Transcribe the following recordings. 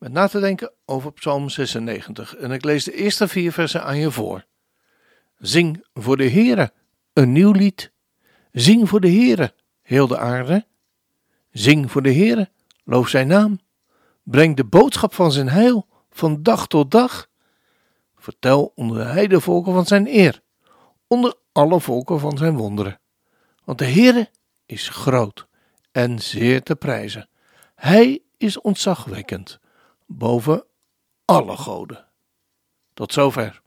met na te denken over Psalm 96 en ik lees de eerste vier versen aan je voor. Zing voor de Heere een nieuw lied. Zing voor de Heere, heel de aarde. Zing voor de Heere, loof zijn naam. Breng de boodschap van zijn heil van dag tot dag. Vertel onder de heidevolken van zijn eer, onder alle volken van zijn wonderen. Want de Heere is groot en zeer te prijzen. Hij is ontzagwekkend boven alle goden. Tot zover.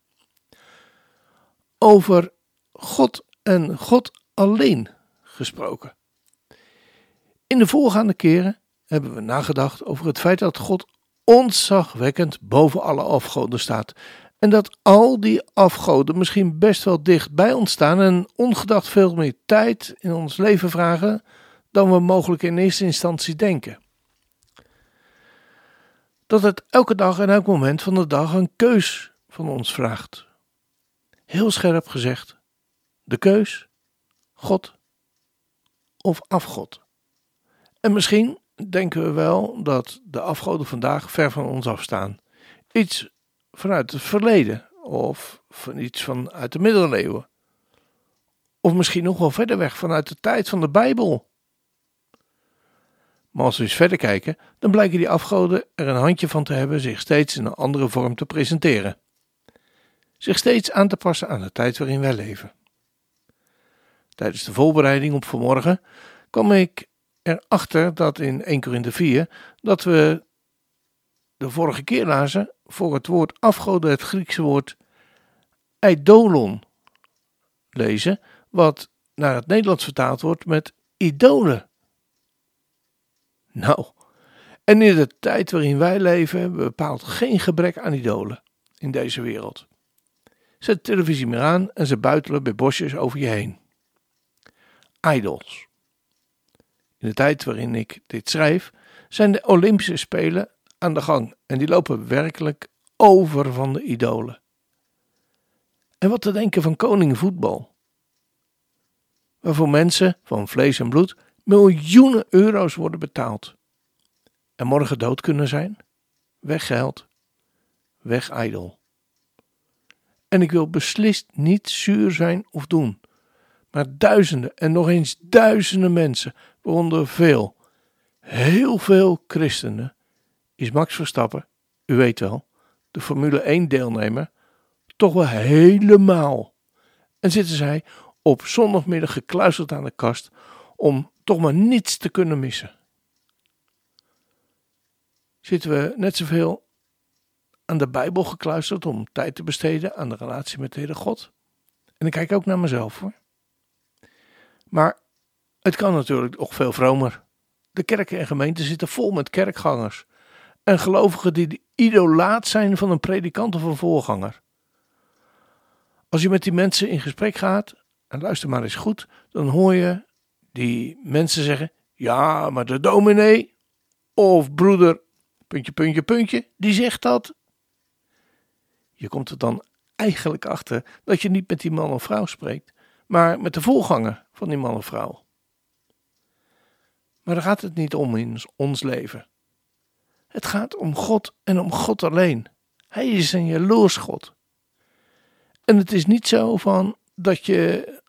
Over God en God alleen gesproken. In de voorgaande keren hebben we nagedacht over het feit dat God ontzagwekkend boven alle afgoden staat. En dat al die afgoden misschien best wel dicht bij ons staan en ongedacht veel meer tijd in ons leven vragen dan we mogelijk in eerste instantie denken dat het elke dag en elk moment van de dag een keus van ons vraagt. Heel scherp gezegd, de keus God of afgod. En misschien denken we wel dat de afgoden vandaag ver van ons afstaan. Iets vanuit het verleden of van iets vanuit de middeleeuwen. Of misschien nog wel verder weg vanuit de tijd van de Bijbel. Maar als we eens verder kijken, dan blijken die afgoden er een handje van te hebben zich steeds in een andere vorm te presenteren. Zich steeds aan te passen aan de tijd waarin wij leven. Tijdens de voorbereiding op vanmorgen kwam ik erachter dat in 1 Korinthe 4 dat we de vorige keer lazen voor het woord afgoden het Griekse woord eidolon lezen, wat naar het Nederlands vertaald wordt met idolen. Nou, en in de tijd waarin wij leven hebben we bepaald geen gebrek aan idolen in deze wereld. Zet de televisie maar aan en ze buitelen bij bosjes over je heen. Idols. In de tijd waarin ik dit schrijf, zijn de Olympische Spelen aan de gang en die lopen werkelijk over van de idolen. En wat te denken van koningvoetbal? Waarvoor mensen van vlees en bloed miljoenen euro's worden betaald. En morgen dood kunnen zijn? Weg geld, weg ijdel. En ik wil beslist niet zuur zijn of doen. Maar duizenden en nog eens duizenden mensen, waaronder veel, heel veel christenen, is Max Verstappen, u weet wel, de Formule 1 deelnemer, toch wel helemaal. En zitten zij op zondagmiddag gekluisterd aan de kast om toch maar niets te kunnen missen. Zitten we net zoveel aan de Bijbel gekluisterd om tijd te besteden aan de relatie met de Heere God? En ik kijk ook naar mezelf hoor. Maar het kan natuurlijk nog veel vromer. De kerken en gemeenten zitten vol met kerkgangers en gelovigen die de idolaat zijn van een predikant of een voorganger. Als je met die mensen in gesprek gaat, en luister maar eens goed, dan hoor je die mensen zeggen: Ja, maar de dominee of broeder, puntje, puntje, puntje, die zegt dat. Je komt er dan eigenlijk achter dat je niet met die man of vrouw spreekt, maar met de voorganger van die man of vrouw. Maar daar gaat het niet om in ons leven. Het gaat om God en om God alleen. Hij is een jaloers God. En het is niet zo van dat je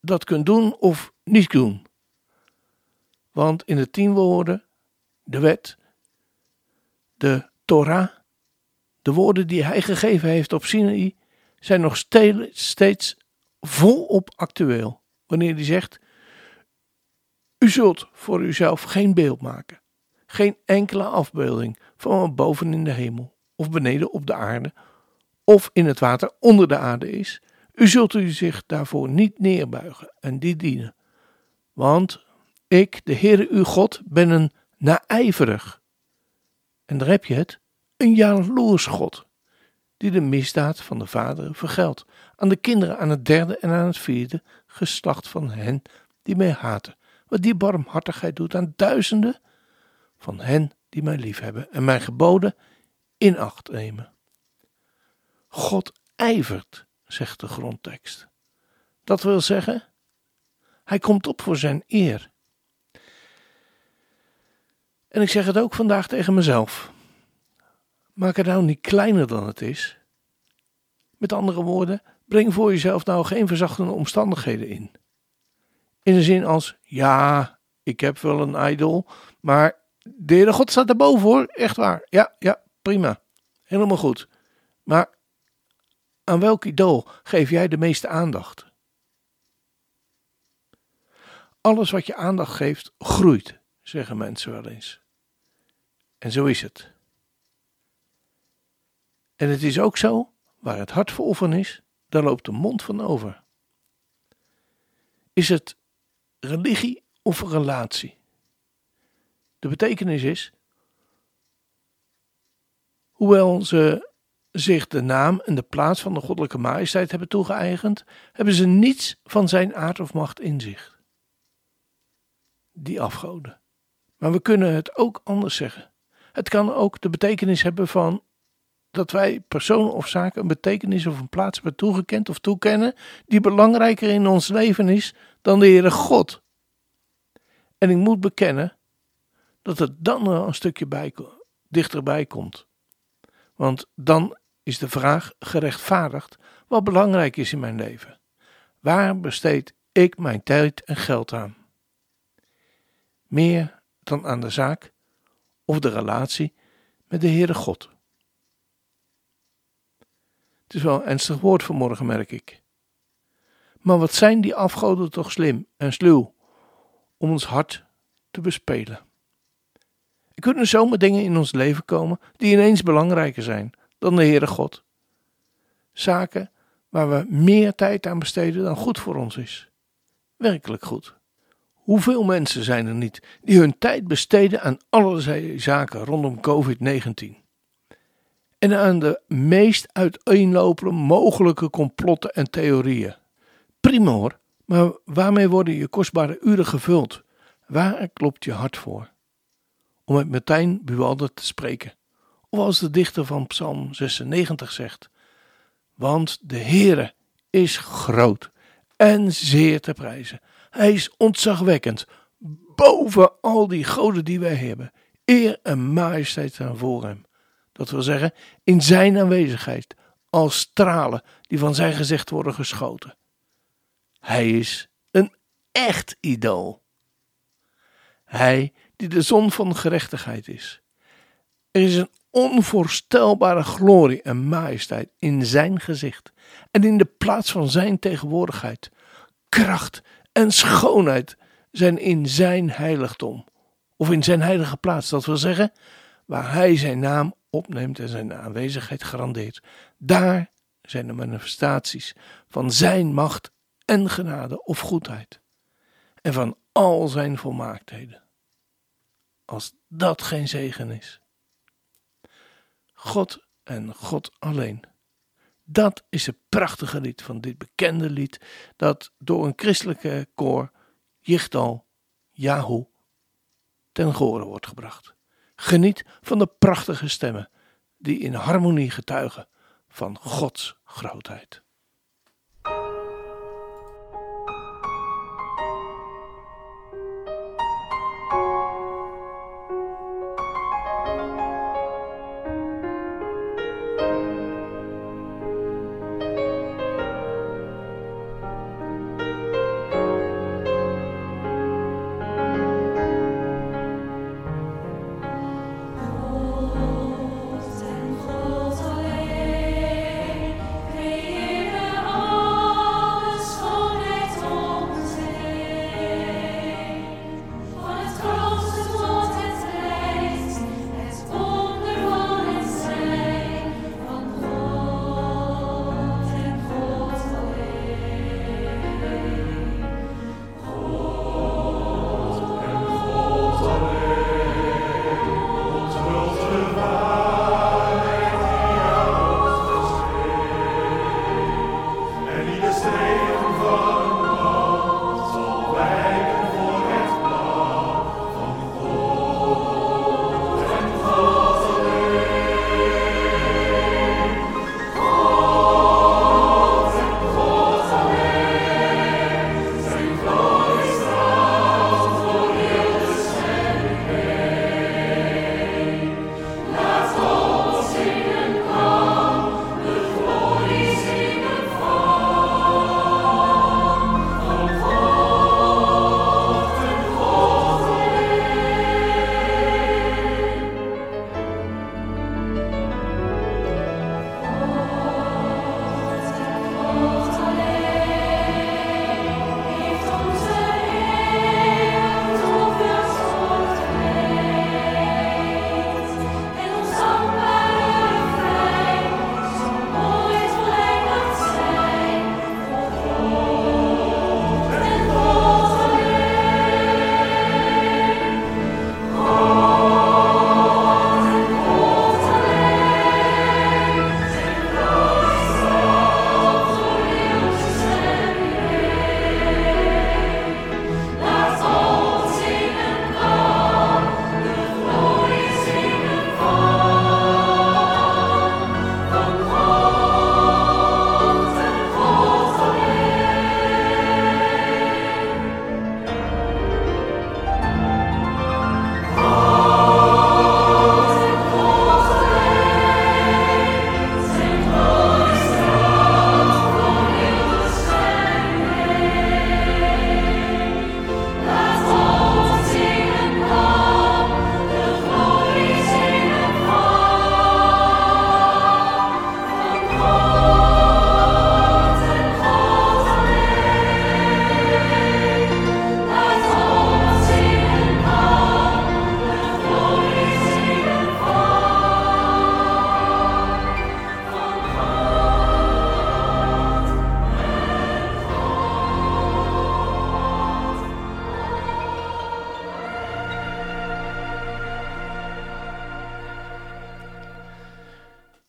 dat kunt doen of niet doen. Want in de tien woorden, de wet, de Torah, de woorden die hij gegeven heeft op Sinai, zijn nog steeds volop actueel. Wanneer hij zegt: U zult voor uzelf geen beeld maken, geen enkele afbeelding van boven in de hemel, of beneden op de aarde, of in het water onder de aarde is. U zult u zich daarvoor niet neerbuigen en die dienen. Want ik, de Heere uw God, ben een naijverig. En daar heb je het, Een jaloers God, die de misdaad van de vaderen vergeldt aan de kinderen aan het derde en aan het vierde geslacht van hen die mij haten. Wat die barmhartigheid doet aan duizenden van hen die mij liefhebben en mijn geboden in acht nemen. God ijvert, zegt de grondtekst. Dat wil zeggen, hij komt op voor zijn eer. En ik zeg het ook vandaag tegen mezelf. Maak het nou niet kleiner dan het is. Met andere woorden, breng voor jezelf nou geen verzachtende omstandigheden in. In de zin als, ja, ik heb wel een idol, maar de Heere God staat erboven hoor, echt waar. Ja, ja, prima. Helemaal goed. Maar aan welk idool geef jij de meeste aandacht? Alles wat je aandacht geeft, groeit, zeggen mensen wel eens. En zo is het. En het is ook zo, waar het hart vol van is, daar loopt de mond van over. Is het religie of relatie? De betekenis is, hoewel ze zich de naam en de plaats van de goddelijke majesteit hebben toegeëigend, hebben ze niets van zijn aard of macht in zich. Die afgoden. Maar we kunnen het ook anders zeggen. Het kan ook de betekenis hebben van dat wij personen of zaken een betekenis of een plaats hebben toegekend of toekennen die belangrijker in ons leven is dan de Heere God. En ik moet bekennen dat het dan een stukje bij, dichterbij komt. Want dan is de vraag gerechtvaardigd wat belangrijk is in mijn leven. Waar besteed ik mijn tijd en geld aan? Meer dan aan de zaak of de relatie met de Heere God. Het is wel een ernstig woord vanmorgen, merk ik. Maar wat zijn die afgoden toch slim en sluw om ons hart te bespelen? Er kunnen zomaar dingen in ons leven komen die ineens belangrijker zijn dan de Heere God. Zaken waar we meer tijd aan besteden dan goed voor ons is. Werkelijk goed. Hoeveel mensen zijn er niet die hun tijd besteden aan allerlei zaken rondom COVID-19? En aan de meest uiteenlopende mogelijke complotten en theorieën. Prima hoor, maar waarmee worden je kostbare uren gevuld? Waar klopt je hart voor? Om met Martijn Buwalder te spreken. Of als de dichter van Psalm 96 zegt: Want de Heere is groot en zeer te prijzen. Hij is ontzagwekkend boven al die goden die wij hebben. Eer en majesteit zijn voor hem. Dat wil zeggen, in zijn aanwezigheid, als stralen die van zijn gezicht worden geschoten. Hij is een echt idool. Hij die de zon van gerechtigheid is. Er is een onvoorstelbare glorie en majesteit in zijn gezicht en in de plaats van zijn tegenwoordigheid. Kracht en schoonheid zijn in zijn heiligdom, of in zijn heilige plaats, dat wil zeggen, waar hij zijn naam opneemt en zijn aanwezigheid garandeert. Daar zijn de manifestaties van zijn macht en genade of goedheid, en van al zijn volmaaktheden. Als dat geen zegen is. God en God alleen. Dat is het prachtige lied van dit bekende lied, dat door een christelijke koor, Jichtal, Yahoo, ten gehore wordt gebracht. Geniet van de prachtige stemmen die in harmonie getuigen van Gods grootheid.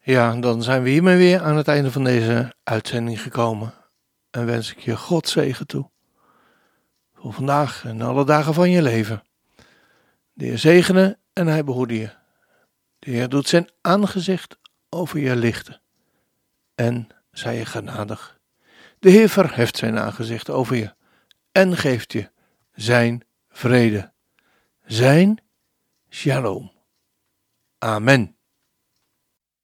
Ja, dan zijn we hiermee weer aan het einde van deze uitzending gekomen. En wens ik je God zegen toe. Voor vandaag en alle dagen van je leven. De Heer zegene en hij behoede je. De Heer doet zijn aangezicht over je lichten. En zij je genadig. De Heer verheft zijn aangezicht over je. En geeft je zijn vrede. Zijn shalom. Amen.